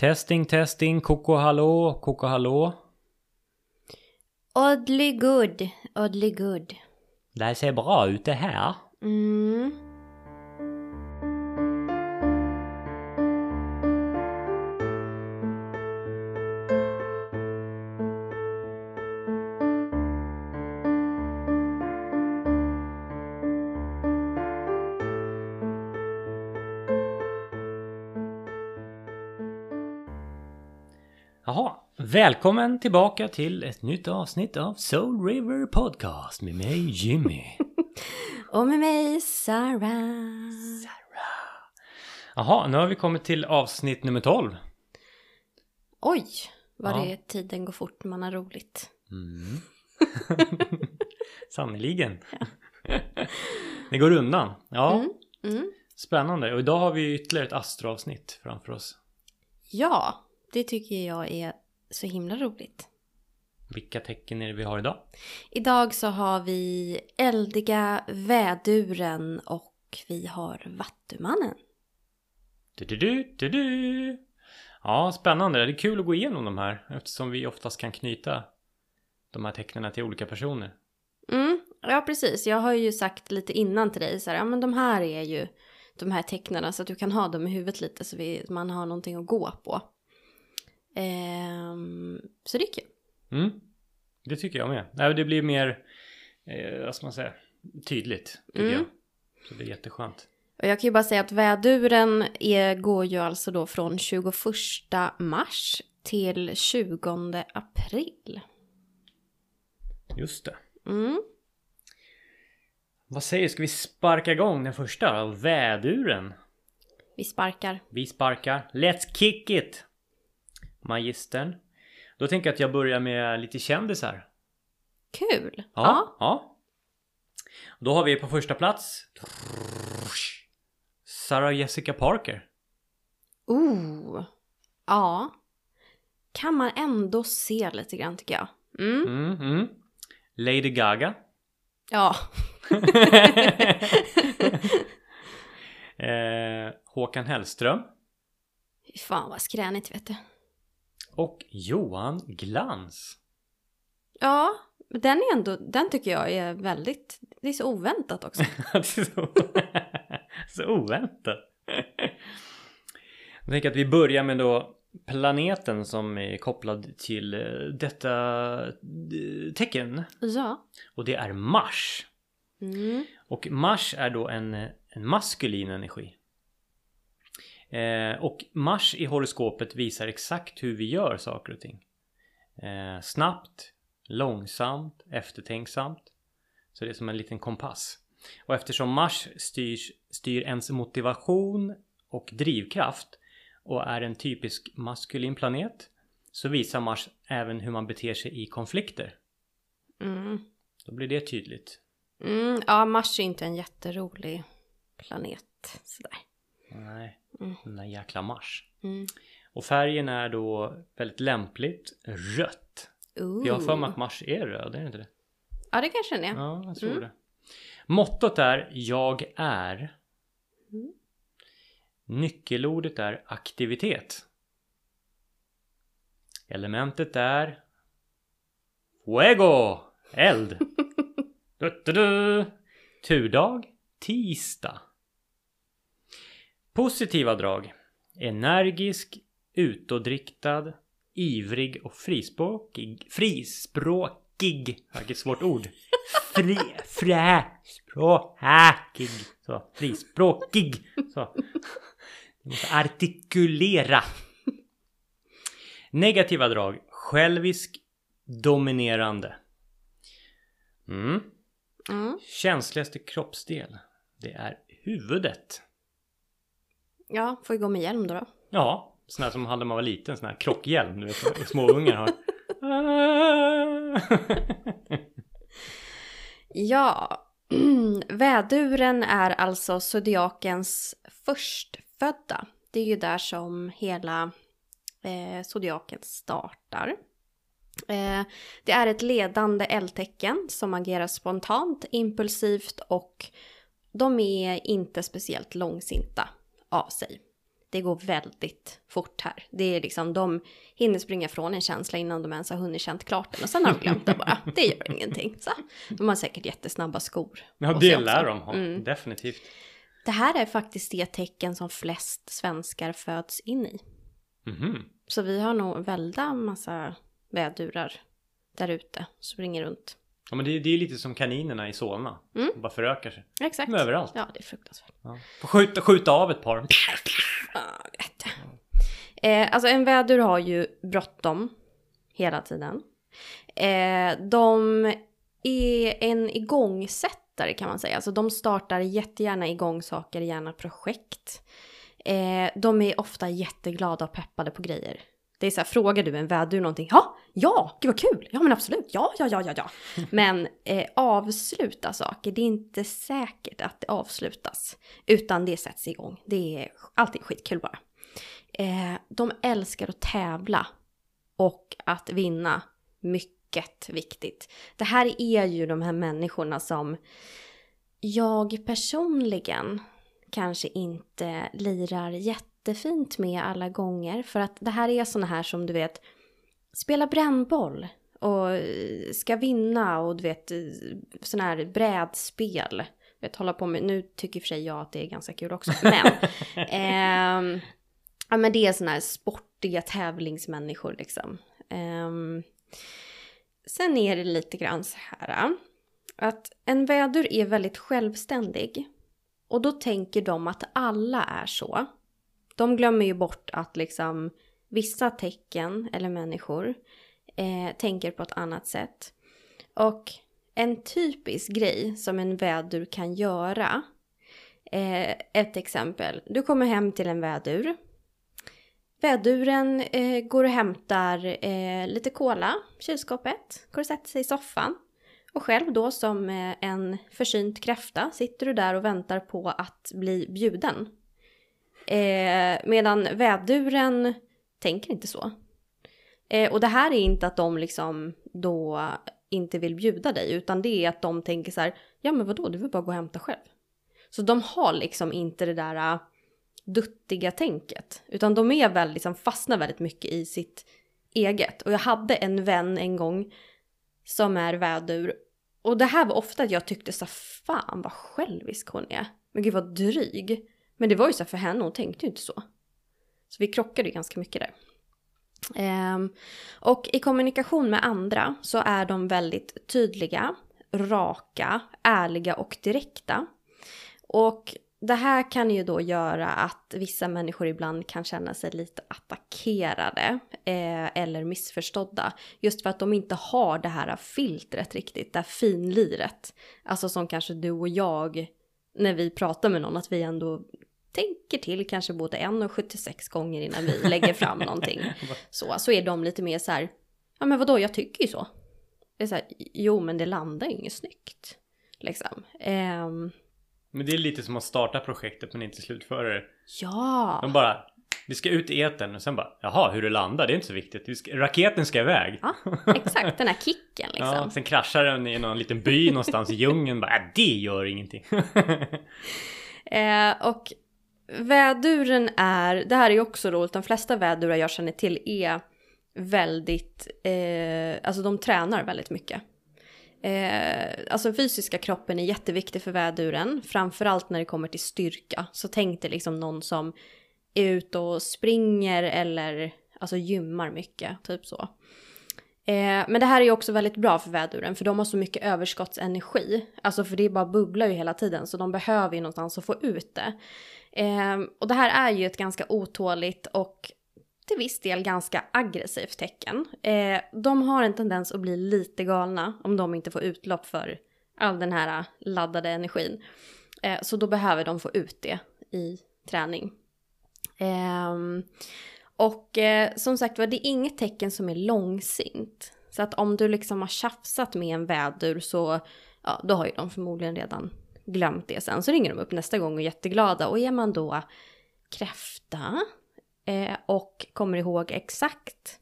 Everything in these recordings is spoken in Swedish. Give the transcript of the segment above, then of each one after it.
Testing, testing, koko hallå, koko hallå. Oddly good, oddly good. Det ser bra ut det här. Mm. Välkommen tillbaka till ett nytt avsnitt av Soul River Podcast med mig Jimmy. Och med mig Sarah. Jaha, nu har vi kommit till avsnitt nummer 12. Oj, vad Ja. det tiden går fort när man har roligt. Mm. Sannerligen. det går undan. Ja, Mm. Mm. spännande. Och idag har vi ytterligare ett astroavsnitt framför oss. Ja, det tycker jag är så himla roligt. Vilka tecken är det vi har idag? Idag så har vi eldiga väduren och vi har vattumannen. Du, du, du, du, du. Ja, spännande. Det är kul att gå igenom de här eftersom vi oftast kan knyta de här tecknen till olika personer. Mm, ja precis. Jag har ju sagt lite innan till dig så här, ja men de här är ju de här tecknarna så att du kan ha dem i huvudet lite så vi, man har någonting att gå på. Ehm, så det är kul. Mm. Det tycker jag med. Nej, Det blir mer, eh, vad ska man säga, tydligt tycker Mm. jag. Så det är jätteskönt. Och jag kan ju bara säga att väduren är, går ju alltså då från 21 mars till 20 april. Just det. Mm. Vad säger du, ska vi sparka igång den första? Väduren. Vi sparkar. Vi sparkar. Let's kick it! Magistern. Då tänker jag att jag börjar med lite kändisar. Kul! Ja. ja. Då har vi på första plats Sarah Jessica Parker. Oh! Ja. Kan man ändå se lite grann tycker jag. Mm. Mm, mm. Lady Gaga. Ja. eh, Håkan Hellström. Fy fan vad skränigt vet du. Och Johan Glans. Ja, den är ändå, den tycker jag är väldigt, det är så oväntat också. Det är så, så oväntat. Jag tänker att vi börjar med då planeten som är kopplad till eh, detta eh, tecken. Ja. Och det är Mars. Mm. Och Mars är då en, en maskulin energi. Eh, och Mars i horoskopet visar exakt hur vi gör saker och ting. Eh, snabbt, långsamt, eftertänksamt. Så det är som en liten kompass. Och eftersom Mars styrs, styr ens motivation och drivkraft och är en typisk maskulin planet så visar Mars även hur man beter sig i konflikter. Mm. Då blir det tydligt. Mm. Ja, Mars är inte en jätterolig planet sådär. Nej, Mm. den där jäkla Mars. Mm. Och färgen är då väldigt lämpligt rött. Ooh. Jag har för mig att Mars är röd, är det inte det? Ja, det kanske den är. Ja, jag tror Mm. det. Mottot är Jag är. Mm. Nyckelordet är aktivitet. Elementet är Fuego! Eld! du, du, du. Turdag Tisdag. Positiva drag. Energisk, utåtriktad, ivrig och frispråkig. Frispråkig. Vilket svårt ord. Fri, fräspråkig. Så, frispråkig. Så. Du måste artikulera. Negativa drag. Självisk, dominerande. Mm. Mm. Känsligaste kroppsdel. Det är huvudet. Ja, får vi gå med hjälm då. då. Ja, sån här som hade man var liten, sån här krockhjälm du vet som små ungar har. Ja, väduren är alltså zodiakens förstfödda. Det är ju där som hela eh, zodiaken startar. Eh, det är ett ledande eldtecken som agerar spontant, impulsivt och de är inte speciellt långsinta av sig. det går väldigt fort här. Det är liksom, de hinner springa från en känsla innan de ens har hunnit känt klart den och sen har de glömt det bara. Det gör ingenting. Så, de har säkert jättesnabba skor. Ja, det lär de ha. Mm. Definitivt. Det här är faktiskt det tecken som flest svenskar föds in i. Mhm. Så vi har nog väldigt massa vädurar där ute som springer runt. Ja, men det, är- det är lite som kaninerna i Solna. Mm. De bara förökar sig. Exakt. De är överallt. Ja, det är fruktansvärt. Ja. Får skjuta, skjuta av ett par. Ja, vet. Eh, alltså en vädur har ju bråttom hela tiden. Eh, de är en igångsättare kan man säga. Alltså de startar jättegärna igång saker, gärna projekt. Eh, de är ofta jätteglada och peppade på grejer. Det är så här, frågar du en vädur någonting? Ja, ja, gud vad kul! Ja men absolut, ja, ja, ja, ja, ja. Men eh, avsluta saker, det är inte säkert att det avslutas. Utan det sätts igång. Det är alltid skitkul bara. Eh, de älskar att tävla och att vinna. Mycket viktigt. Det här är ju de här människorna som jag personligen kanske inte lirar jättefint med alla gånger. För att det här är såna här som du vet, spela brännboll och eh, ska vinna och du vet, eh, såna här brädspel. Vet, hålla på med, nu tycker för sig jag att det är ganska kul också. Men, ehm, ja, men det är såna här sportiga tävlingsmänniskor liksom. Ehm, sen är det lite grann så här att en vädur är väldigt självständig. Och då tänker de att alla är så. De glömmer ju bort att liksom vissa tecken eller människor eh, tänker på ett annat sätt. Och en typisk grej som en vädur kan göra. Eh, ett exempel. Du kommer hem till en vädur. Väduren eh, går och hämtar eh, lite cola, i kylskåpet, går och sätter sig i soffan. Och själv då som eh, en försynt kräfta sitter du där och väntar på att bli bjuden. Eh, medan väduren tänker inte så. Eh, och det här är inte att de liksom då inte vill bjuda dig utan det är att de tänker så här, ja men vadå, du vill bara gå och hämta själv. Så de har liksom inte det där äh, duttiga tänket. Utan de är väldigt, liksom fastnar väldigt mycket i sitt eget. Och jag hade en vän en gång som är vädur. Och det här var ofta att jag tyckte så fan vad självisk hon är. Men gud vad dryg. Men det var ju så här för henne, hon tänkte ju inte så. Så vi krockade ju ganska mycket där. Um, och i kommunikation med andra så är de väldigt tydliga, raka, ärliga och direkta. Och det här kan ju då göra att vissa människor ibland kan känna sig lite attackerade eh, eller missförstådda. Just för att de inte har det här filtret riktigt, det här finliret. Alltså som kanske du och jag, när vi pratar med någon, att vi ändå tänker till kanske både en och 76 gånger innan vi lägger fram någonting. Så, så är de lite mer så här, ja men vadå, jag tycker ju så. Det är så här, jo men det landar ju inget snyggt. Liksom. Ehm, Men det är lite som att starta projektet men inte slutföra det. ja. De bara Vi ska ut i etern och sen bara Jaha hur det landar det är inte så viktigt. Vi ska, raketen ska iväg. Ja, exakt den här kicken liksom. Ja, sen kraschar den i någon liten by någonstans i djungeln. Bara, äh, det gör ingenting. Eh, och väduren är, det här är ju också roligt, de flesta vädurar jag känner till är väldigt, eh, alltså de tränar väldigt mycket. Eh, alltså fysiska kroppen är jätteviktig för väduren, framförallt när det kommer till styrka. Så tänk dig liksom någon som är ute och springer eller alltså gymmar mycket, typ så. Eh, men det här är ju också väldigt bra för väduren för de har så mycket överskottsenergi. Alltså för det bara bubblar ju hela tiden så de behöver ju någonstans att få ut det. Eh, och det här är ju ett ganska otåligt och till viss del ganska aggressivt tecken. Eh, de har en tendens att bli lite galna om de inte får utlopp för all den här laddade energin. Eh, så då behöver de få ut det i träning. Ehm, och eh, som sagt var, det är inget tecken som är långsint. Så att om du liksom har tjafsat med en vädur så, ja, då har ju de förmodligen redan glömt det sen. Så ringer de upp nästa gång och är jätteglada. Och är man då kräfta eh, och kommer ihåg exakt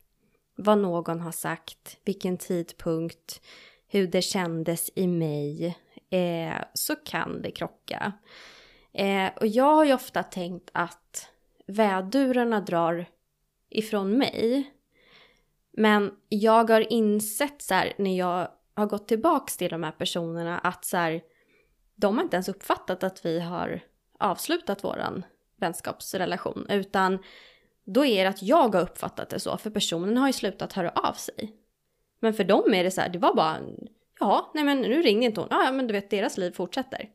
vad någon har sagt, vilken tidpunkt, hur det kändes i mig, eh, så kan det krocka. Eh, och jag har ju ofta tänkt att vädurarna drar ifrån mig. Men jag har insett så här, när jag har gått tillbaks till de här personerna att så här, de har inte ens uppfattat att vi har avslutat våran vänskapsrelation. Utan då är det att jag har uppfattat det så, för personen har ju slutat höra av sig. Men för dem är det så här, det var bara, ja, nej men nu ringde inte hon, ja men du vet deras liv fortsätter.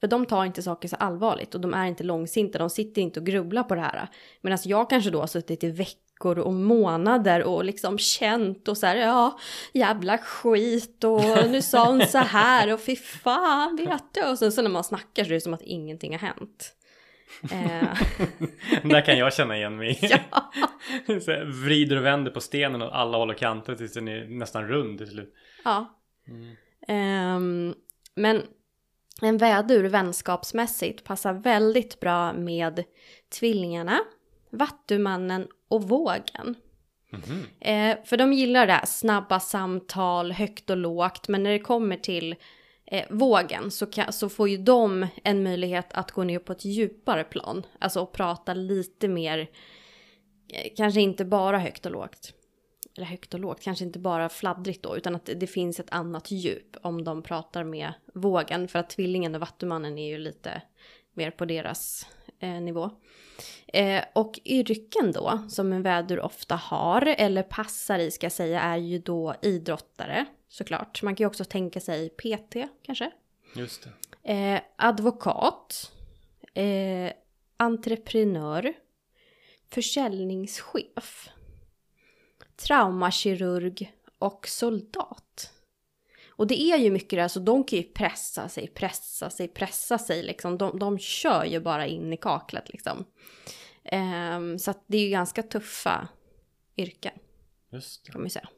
För de tar inte saker så allvarligt och de är inte långsinta, de sitter inte och grubblar på det här. Medan jag kanske då har suttit i veckor och månader och liksom känt och så här, ja, jävla skit och nu sa hon så här och fy fan vet du. Och sen så när man snackar så är det som att ingenting har hänt. Eh. Där kan jag känna igen mig. Ja. så vrider och vänder på stenen och alla håller kanter tills den är nästan rund till slut. Ja. Mm. Um, men en vädur vänskapsmässigt passar väldigt bra med tvillingarna, vattumannen och vågen. Mm -hmm. eh, för de gillar det här snabba samtal, högt och lågt, men när det kommer till eh, vågen så, kan, så får ju de en möjlighet att gå ner på ett djupare plan. Alltså att prata lite mer, eh, kanske inte bara högt och lågt. Eller högt och lågt, kanske inte bara fladdrigt då, utan att det finns ett annat djup om de pratar med vågen. För att tvillingen och vattumannen är ju lite mer på deras eh, nivå. Eh, och yrken då, som en vädur ofta har, eller passar i ska jag säga, är ju då idrottare såklart. Man kan ju också tänka sig PT kanske. Just det. Eh, advokat. Eh, entreprenör. Försäljningschef. Traumakirurg och soldat. Och det är ju mycket det, alltså de kan ju pressa sig, pressa sig, pressa sig liksom. De, de kör ju bara in i kaklet liksom. Um, så att det är ju ganska tuffa yrken. Just det. Kan man ju säga.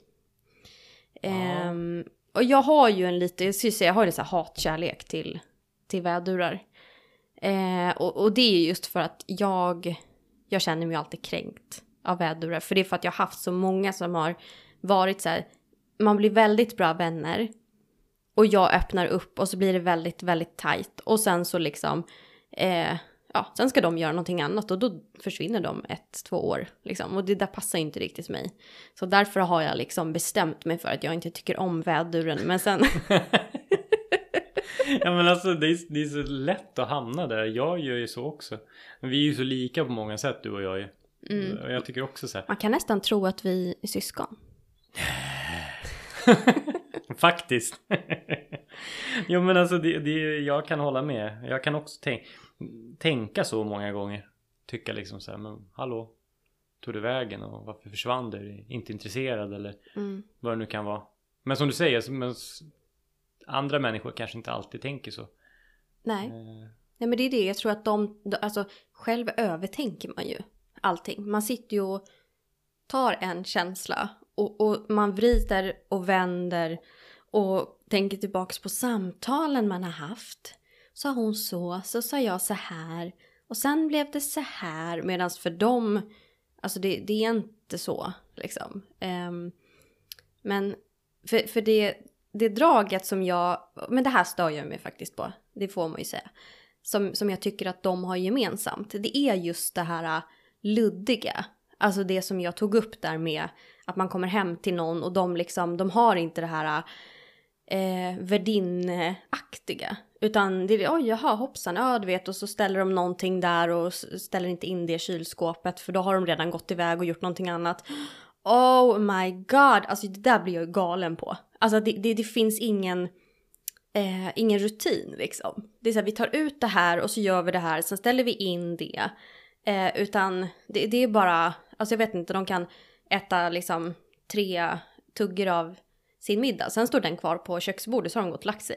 Ja. Um, och jag har ju en lite, jag skulle säga, jag har en så hatkärlek till, till vädurar. Uh, och, och det är just för att jag, jag känner mig alltid kränkt av vädurar. För det är för att jag har haft så många som har varit så här, man blir väldigt bra vänner. Och jag öppnar upp och så blir det väldigt, väldigt tajt. Och sen så liksom, eh, ja, sen ska de göra någonting annat och då försvinner de ett, två år. Liksom. Och det där passar inte riktigt mig. Så därför har jag liksom bestämt mig för att jag inte tycker om väduren. Men sen... ja men alltså det är, det är så lätt att hamna där. Jag gör ju så också. Men vi är ju så lika på många sätt du och jag ju. Mm. Och jag tycker också så här. Man kan nästan tro att vi är syskon. Faktiskt. jo men alltså det, det, jag kan hålla med. Jag kan också tänka tänka så många gånger. Tycka liksom så här, men hallå, tog du vägen och varför försvann du? Inte intresserad eller mm. vad det nu kan vara. Men som du säger, men andra människor kanske inte alltid tänker så. Nej. Eh. Nej men det är det, jag tror att de, alltså själv övertänker man ju allting. Man sitter ju och tar en känsla och, och man vrider och vänder och tänker tillbaks på samtalen man har haft sa hon så, så sa jag så här och sen blev det så här medan för dem, alltså det, det är inte så liksom. Um, men för, för det, det draget som jag, men det här stör jag mig faktiskt på, det får man ju säga. Som, som jag tycker att de har gemensamt, det är just det här äh, luddiga. Alltså det som jag tog upp där med att man kommer hem till någon och de liksom, de har inte det här äh, eh, värdinneaktiga. Utan det är oj jaha hoppsan, ja du vet och så ställer de någonting där och ställer inte in det i kylskåpet för då har de redan gått iväg och gjort någonting annat. Oh my god, alltså det där blir jag galen på. Alltså det, det, det finns ingen, eh, ingen rutin liksom. Det är så här, vi tar ut det här och så gör vi det här, sen ställer vi in det. Eh, utan det, det är bara, alltså jag vet inte, de kan äta liksom tre tuggor av sin middag, sen står den kvar på köksbordet så har de gått och lagt sig.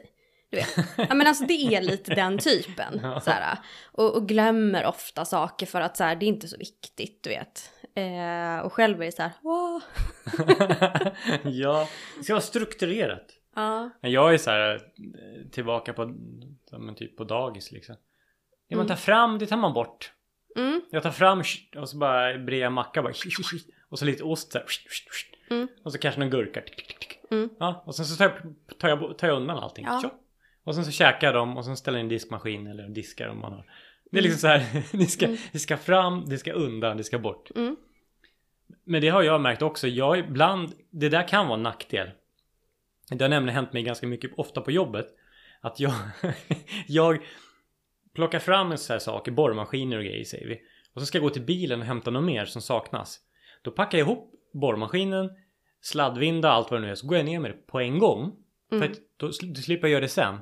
Du vet. Ja, men alltså det är lite den typen. Så här, och, och, glömmer ofta saker för att så här, det är inte så viktigt, du vet. Eh, och själv är det så här, Wow. ja, det ska vara strukturerat. Ja. Jag är så här tillbaka på, men typ på dagis liksom. Det man tar fram, det tar man bort. Mm. Jag tar fram och så bara brer jag macka bara. Och så lite ost så här. Mm. Och så kanske någon gurka. Mm. Ja, och sen så tar jag, tar jag, tar jag undan allting. Ja. Och sen så käkar jag dem och sen ställer jag in diskmaskin eller diskar om man har Det är liksom så här, det ska, det ska fram, det ska undan, det ska bort. Mm. Men det har jag märkt också. Jag ibland, det där kan vara en nackdel. Det har nämligen hänt mig ganska mycket, ofta på jobbet. Att jag, jag plockar fram en sån här saker, borrmaskiner och grejer säger vi. Och så ska jag gå till bilen och hämta något mer som saknas. Då packar jag ihop borrmaskinen, sladdvinda, allt vad det nu är. Så går jag ner med det på en gång. För att då, då slipper jag göra det sen.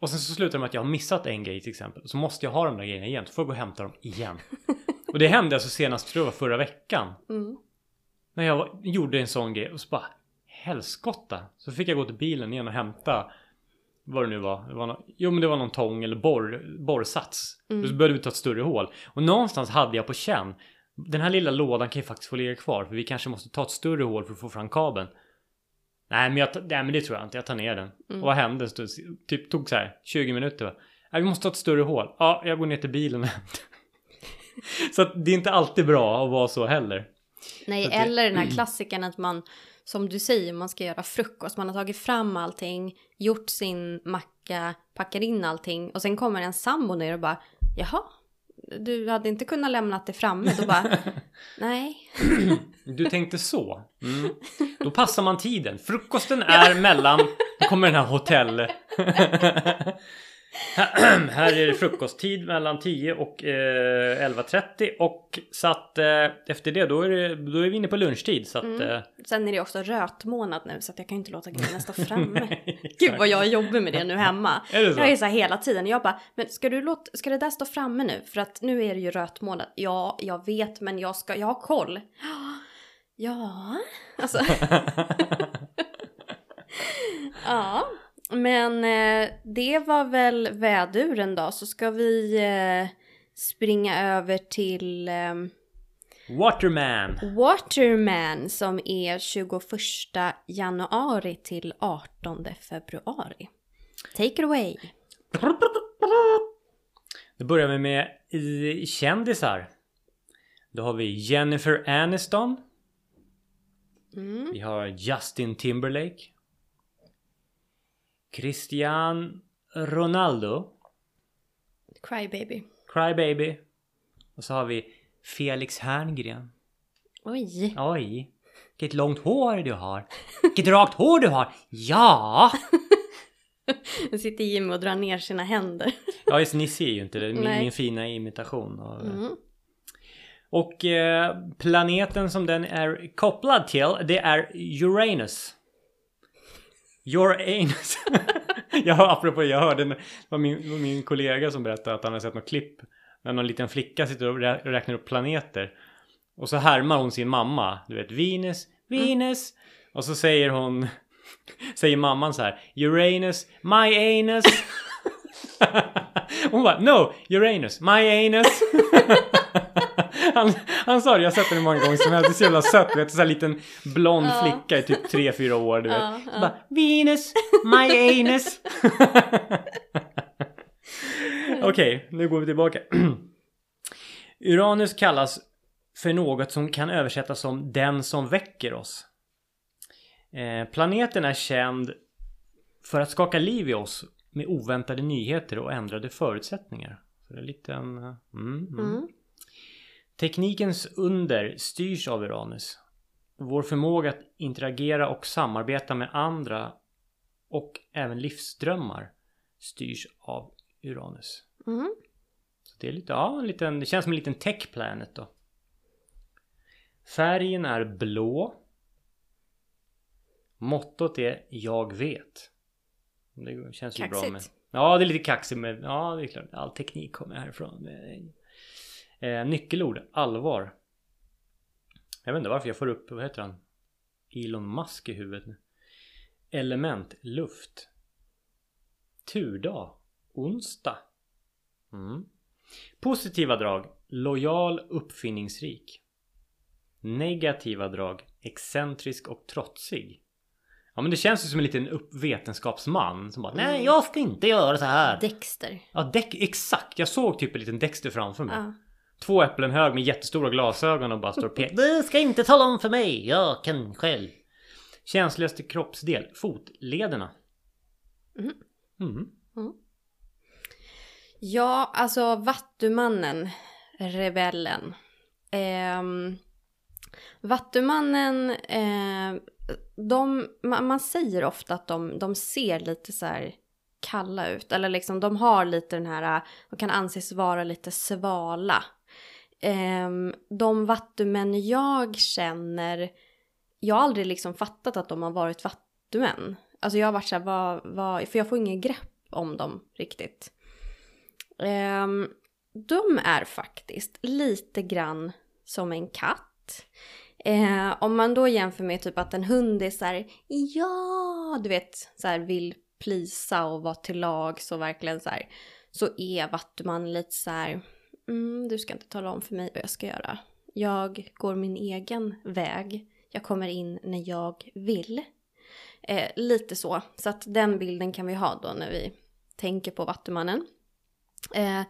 Och sen så slutar det med att jag har missat en grej till exempel. Så måste jag ha de där grejerna igen. Så får jag gå och hämta dem igen. och det hände alltså senast, tror jag var förra veckan. Mm. När jag var, gjorde en sån grej och så bara helskotta. Så fick jag gå till bilen igen och hämta vad det nu var. Det var nå- jo men det var någon tång eller borr, borrsats. Då behövde vi ta ett större hål. Och någonstans hade jag på känn. Den här lilla lådan kan ju faktiskt få ligga kvar. För vi kanske måste ta ett större hål för att få fram kabeln. Nej men, jag, nej, men det tror jag inte. Jag tar ner den. Och vad hände? Typ tog så här 20 minuter. Va? Nej, vi måste ta ett större hål. Ja, jag går ner till bilen och. Så att det är inte alltid bra att vara så heller. Nej, Så att det- eller den här klassikern att man, som du säger, man ska göra frukost. Man har tagit fram allting, gjort sin macka, packar in allting och sen kommer en sambo ner och bara jaha, du hade inte kunnat lämna det framme. Då bara nej. Du tänkte så? Mm. Då passar man tiden. Frukosten är mellan... Då kommer den här hotell... här är det frukosttid mellan 10 och eh, 11.30 och så att eh, efter det då är, det, då är vi inne på lunchtid så att... Eh, Sen är det också rötmånad nu så jag kan ju inte låta grejerna stå framme. nej, Gud vad jag jobbar med det nu hemma. Är det så? Jag är så här hela tiden. Jag bara, men ska du låta, ska det där stå framme nu? För att nu är det ju rötmånad. Ja, jag vet, men jag ska, jag har koll. Ja, alltså. ja, men eh, det var väl väduren då. Så ska vi eh, springa över till eh, Waterman! Waterman som är 21 januari till 18 februari. Take it away. Då börjar vi med kändisar. Då har vi Jennifer Aniston. Mm. Vi har Justin Timberlake. Cristian Ronaldo. Crybaby. Crybaby. Och så har vi Felix Herngren. Oj. Oj. Vilket långt hår du har. Vilket rakt hår du har. Ja! Nu sitter Jimmy och drar ner sina händer. Ja just ni ser ju inte det. Min, min fina imitation. Av, Mm. Och eh, planeten som den är kopplad till det är Uranus. Uranus. ja, apropå jag hörde det var min, var min kollega som berättade att han hade sett något klipp när någon liten flicka sitter och rä- räknar upp planeter. Och så härmar hon sin mamma. Du vet Venus, Venus. Och så säger hon Säger mamman så här Uranus, my anus. Hon bara No, Uranus, my anus. Han, han sa det, jag har sett hur många gånger som helst. Det är så jävla sött. Du vet, sån här liten blond Ja. flicka i typ 3-4 år. Du vet. Ja, ja. Bara, Venus, my anus. Okej, nu går vi tillbaka. Uranus kallas för något som kan översättas som den som väcker oss. Eh, planeten är känd för att skaka liv i oss med oväntade nyheter och ändrade förutsättningar. Så det är en... eh, Mm, mm. Mm. Teknikens under styrs av Uranus. Vår förmåga att interagera och samarbeta med andra och även livsdrömmar styrs av Uranus. Mm. Så det är lite, ja, en liten, det känns som en liten tech planet då. Färgen är blå. Mottot är Jag vet. Det känns ju bra med. Kaxigt. Ja, det är lite kaxigt med. Ja, det är klart. All teknik kommer härifrån. Eh, nyckelord. Allvar. Jag vet inte varför jag får upp, vad heter han? Elon Musk i huvudet nu. Element. Luft. Turdag. Onsdag. Mm. Positiva drag. Lojal, uppfinningsrik. Negativa drag. Excentrisk och trotsig. Ja men det känns ju som en liten vetenskapsman som bara Nej jag ska inte göra så här. Dexter. Ja, Deck, exakt. Jag såg typ en liten Dexter framför mig. Ja. Två äpplen hög med jättestora glasögon och bara står och pekar. Du ska inte tala om för mig. Jag kan själv. Känsligaste kroppsdel. Fotlederna. Mhm. Mm. Ja, alltså Vattumannen, rebellen. Eh, Vattumannen, eh, de, man, man, säger ofta att de, de ser lite så här kalla ut. Eller liksom de har lite den här, de kan anses vara lite svala. Ehm, de vattumän jag känner, jag har aldrig liksom fattat att de har varit vattumän. Alltså jag har varit så här, vad, vad, för jag får ingen grepp om dem riktigt. Ehm, de är faktiskt lite grann som en katt. Eh, om man då jämför med typ att en hund är så här, ja, du vet, så här vill plisa och vara till lag så verkligen så här, så är Vattuman lite så här, mm, du ska inte tala om för mig vad jag ska göra. Jag går min egen väg. Jag kommer in när jag vill. Eh, lite så. Så att den bilden kan vi ha då när vi tänker på Vattumannen. Eh,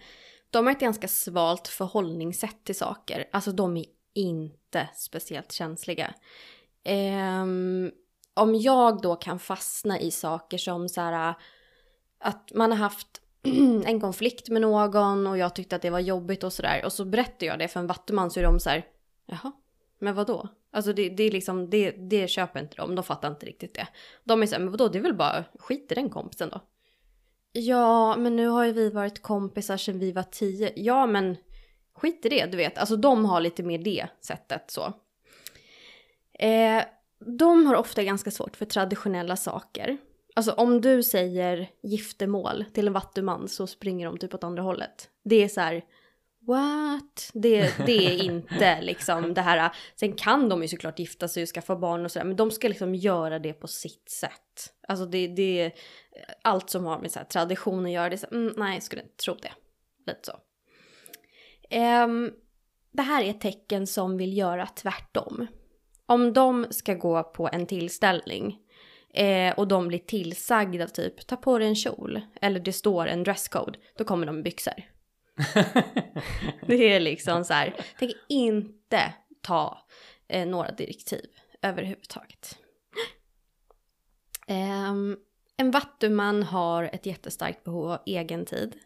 de har ett ganska svalt förhållningssätt till saker. Alltså de är inte speciellt känsliga. Eh, om jag då kan fastna i saker som så här att man har haft en konflikt med någon och jag tyckte att det var jobbigt och sådär och så berättar jag det för en vattuman så är de så här jaha, men vadå? Alltså det, det är liksom, det, det köper inte de, de fattar inte riktigt det. De är så här, men vadå, det är väl bara skit i den kompisen då. Ja, men nu har ju vi varit kompisar sedan vi var tio. Ja, men skit i det, du vet. Alltså de har lite mer det sättet så. Eh, de har ofta ganska svårt för traditionella saker. Alltså om du säger giftermål till en vattuman så springer de typ åt andra hållet. Det är så här, what? Det, det är inte liksom det här. Sen kan de ju såklart gifta sig och skaffa barn och sådär, men de ska liksom göra det på sitt sätt. Alltså det, det allt som har med så här tradition att göra, det är så, mm, nej jag skulle inte tro det. Lite så. Um, det här är tecken som vill göra tvärtom. Om de ska gå på en tillställning eh, och de blir tillsagda typ ta på dig en kjol eller det står en dresscode, då kommer de med byxor. det är liksom så här, tänker inte ta eh, några direktiv överhuvudtaget. Um, en vattuman har ett jättestarkt behov av egen tid.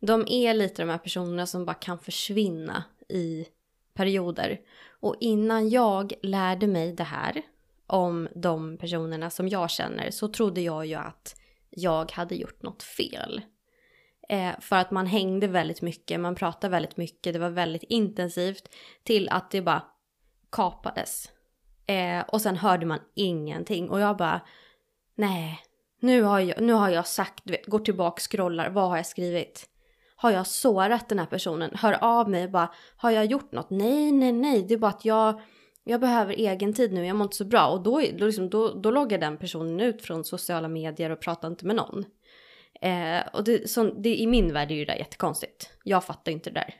De är lite de här personerna som bara kan försvinna i perioder. Och innan jag lärde mig det här om de personerna som jag känner så trodde jag ju att jag hade gjort något fel. Eh, för att man hängde väldigt mycket, man pratade väldigt mycket, det var väldigt intensivt till att det bara kapades. Eh, och sen hörde man ingenting och jag bara nej, nu har jag, nu har jag sagt, du vet, går tillbaka, scrollar, vad har jag skrivit? Har jag sårat den här personen? Hör av mig och bara, har jag gjort något? Nej, nej, nej, det är bara att jag, jag behöver egen tid nu, jag mår inte så bra. Och då, då, liksom, då, då loggar den personen ut från sociala medier och pratar inte med någon. Eh, och det, så, det, i min värld är ju det där jättekonstigt. Jag fattar inte det där.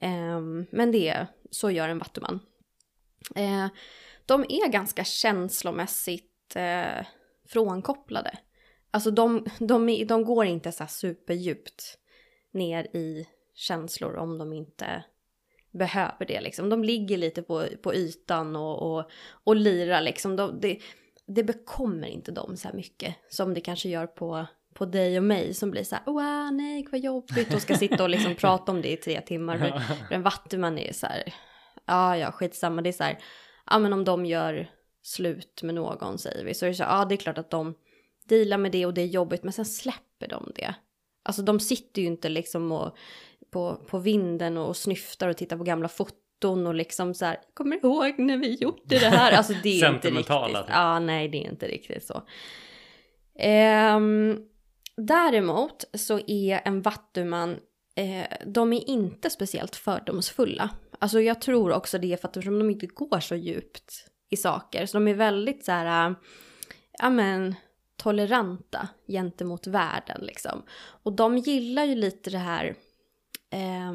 Eh, men det, så gör en vattuman. Eh, de är ganska känslomässigt eh, frånkopplade. Alltså de, de, de går inte så här superdjupt ner i känslor om de inte behöver det liksom. De ligger lite på, på ytan och, och, och lirar liksom. De, det, det bekommer inte dem så här mycket som det kanske gör på, på dig och mig som blir så här, wow, nej, vad jobbigt och ska sitta och liksom prata om det i tre timmar. För, för en vattuman är så här, ja, ja, skitsamma, det är så här, ja, men om de gör slut med någon säger vi, så är det så här, ja, det är klart att de dealar med det och det är jobbigt, men sen släpper de det. Alltså de sitter ju inte liksom och, på, på vinden och snyftar och tittar på gamla foton och liksom så här, kommer ihåg när vi gjorde det här? Alltså det är inte riktigt. Ja, ah, nej, det är inte riktigt så. Um, däremot så är en vattuman, eh, de är inte speciellt fördomsfulla. Alltså jag tror också det är för att de inte går så djupt i saker. Så de är väldigt så här, ja men toleranta gentemot världen liksom. Och de gillar ju lite det här, eh,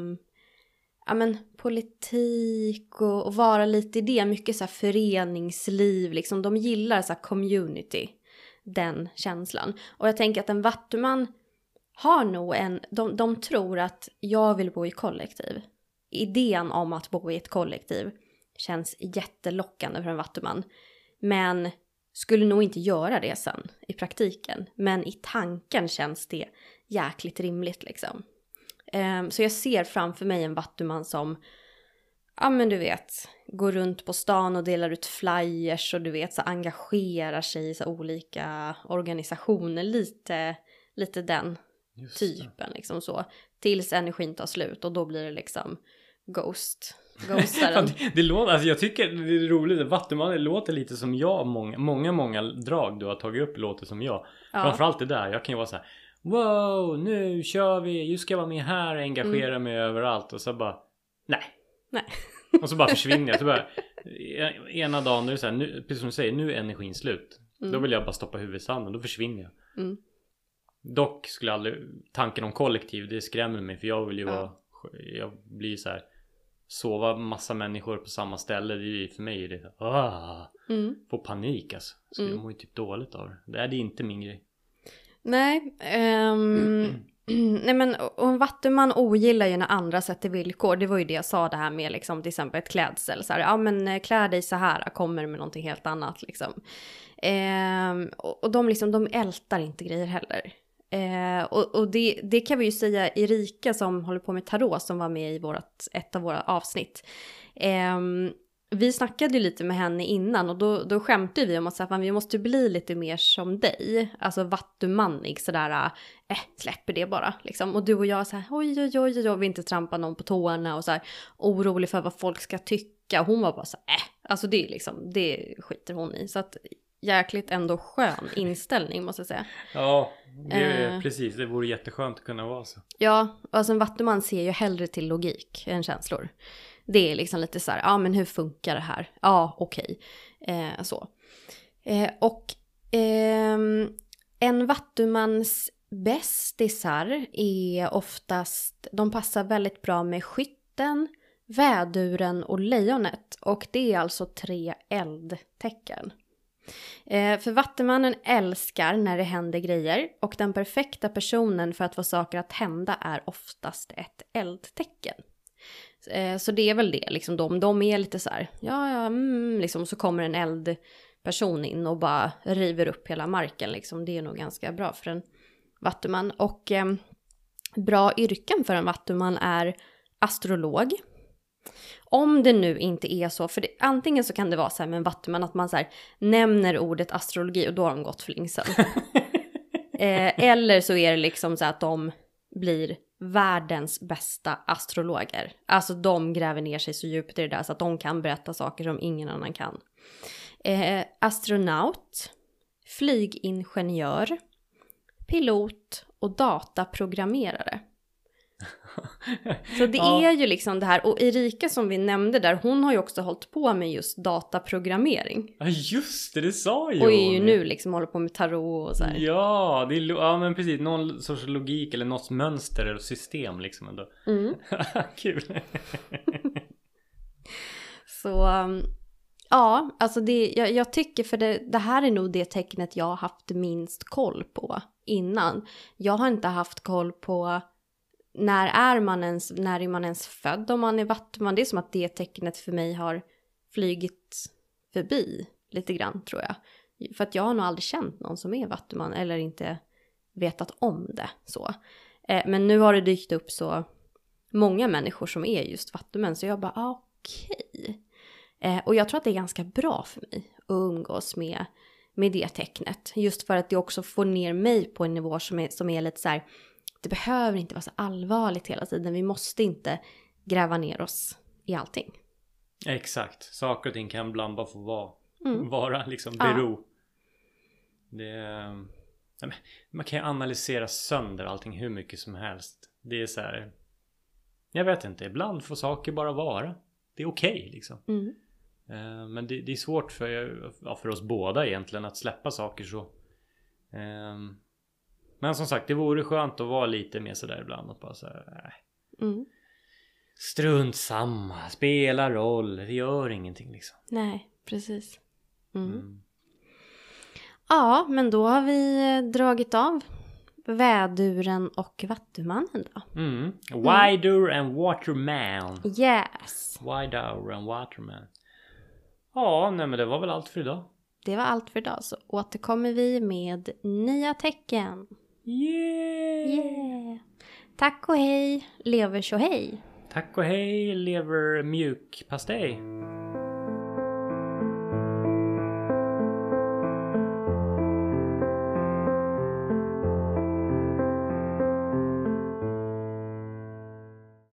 ja men politik och, och, vara lite i det, mycket så här föreningsliv liksom. De gillar så här community, den känslan. Och jag tänker att en vattuman har nog en, de, de tror att jag vill bo i kollektiv. Idén om att bo i ett kollektiv känns jättelockande för en vattuman. Men skulle nog inte göra det sen i praktiken. Men i tanken känns det jäkligt rimligt liksom. Eh, så jag ser framför mig en vattuman som, ja men du vet, går runt på stan och delar ut flyers och du vet så engagerar sig i så olika organisationer. Lite, lite den Just det. typen liksom så. Tills energin tar slut och då blir det liksom Ghost. Ghostaren. det, det låter, alltså jag tycker det är roligt. Vattumannen låter lite som jag. Många, många, många drag du har tagit upp låter som jag. Ja. Framförallt det där. Jag kan ju vara så här. Wow, nu kör vi. Nu ska jag vara med här och engagera mig överallt. Och så bara. Nej. Nej. Och så bara försvinner jag. Så bara, ena dagen är det så här. Nu, precis som du säger. Nu är energin slut. Då vill jag bara stoppa huvudet i sanden. Då försvinner jag. Mm. Dock skulle aldrig tanken om kollektiv. Det skrämmer mig. För jag vill ju Ja. vara. Jag blir så här. Sova massa människor på samma ställe. Det är ju för mig är det ah, Mm. Får panik alltså. Så jag mår ju typ dåligt av det. Det är inte min grej. Nej, um, nej men och en vattuman ogillar ju när andra sätter villkor. Det var ju det jag sa det här med liksom till exempel ett klädsel. Så här, ja men eh, klä dig så här, kommer med någonting helt annat liksom. Ehm, och, och de liksom, de ältar inte grejer heller. Eh, och och det, det kan vi ju säga Erika som håller på med tarot som var med i vårat, ett av våra avsnitt. Eh, vi snackade ju lite med henne innan och då, då skämtade vi om att så här, "Fan, vi måste bli lite mer som dig. Alltså vattumannig sådär, äh, släpper det bara liksom. Och du och jag så här, oj oj oj oj vill inte trampa någon på tårna och så här orolig för vad folk ska tycka. Och hon var bara så här, äh, alltså det är liksom, det skiter hon i. Så att jäkligt ändå skön inställning måste jag säga. Ja, det är Eh. precis. Det vore jätteskönt att kunna vara så. Ja, alltså en vattuman ser ju hellre till logik än känslor. Det är liksom lite så här, ja men hur funkar det här? Ja, okej. Eh, så. Eh, och eh, en vattumans bästisar är oftast, de passar väldigt bra med skytten, väduren och lejonet. Och det är alltså tre eldtecken. Eh, för Vattumannen älskar när det händer grejer och den perfekta personen för att få saker att hända är oftast ett eldtecken. Eh, så det är väl det, liksom de, de är lite så här, ja ja, mm, liksom så kommer en eldperson in och bara river upp hela marken liksom. Det är nog ganska bra för en vattuman. Och eh, bra yrken för en vattuman är astrolog. Om det nu inte är så, för det, antingen så kan det vara så här med en vattuman att man så här nämner ordet astrologi och då har de gått för länge sedan. eh, eller så är det liksom så att de blir världens bästa astrologer. Alltså de gräver ner sig så djupt i det där så att de kan berätta saker som ingen annan kan. Eh, astronaut, flygingenjör, pilot och dataprogrammerare. Så det Ja. är ju liksom det här, och Erika som vi nämnde där, hon har ju också hållit på med just dataprogrammering. Ja just det, det sa ju Och är ju nu liksom håller på med tarot och så här. Ja, det är, ja men precis. Någon sorts logik eller något mönster eller system liksom ändå. Mm. Kul. Så um, ja, alltså det, jag, jag tycker för det, det här är nog det tecknet jag har haft minst koll på innan. Jag har inte haft koll på när är man ens, när är man ens född om man är vattuman. Det är som att det tecknet för mig har flygit förbi lite grann tror jag. För att jag har nog aldrig känt någon som är vattuman eller inte vetat om det så. Eh, men nu har det dykt upp så många människor som är just vattumän så jag bara ah, okej. Eh, och jag tror att det är ganska bra för mig att umgås med, med det tecknet. Just för att det också får ner mig på en nivå som är, som är lite så här, det behöver inte vara så allvarligt hela tiden. Vi måste inte gräva ner oss i allting. Exakt. Saker och ting kan ibland bara få vara. Mm. Vara liksom Ja. bero. Det är, nej, men man kan ju analysera sönder allting hur mycket som helst. Det är så här. Jag vet inte. Ibland får saker bara vara. Det är okej liksom. Mm. Eh, Men det, det är svårt för, ja, för oss båda egentligen att släppa saker så. Ehm, Men som sagt, det vore skönt att vara lite mer sådär ibland. Att bara såhär, äh, Mm. strunt samma, spelar roll, det gör ingenting liksom. Nej, precis. Mm. Mm. Ja, men då har vi eh, dragit av väduren och vattumannen då. Mm. Wider and Waterman. Yes! Wider and Waterman. Ja, nej men det var väl allt för idag. Det var allt för idag så återkommer vi med nya tecken. Yeah! Yeah! Tack och hej, lever hej. Tack och hej lever mjukpastej.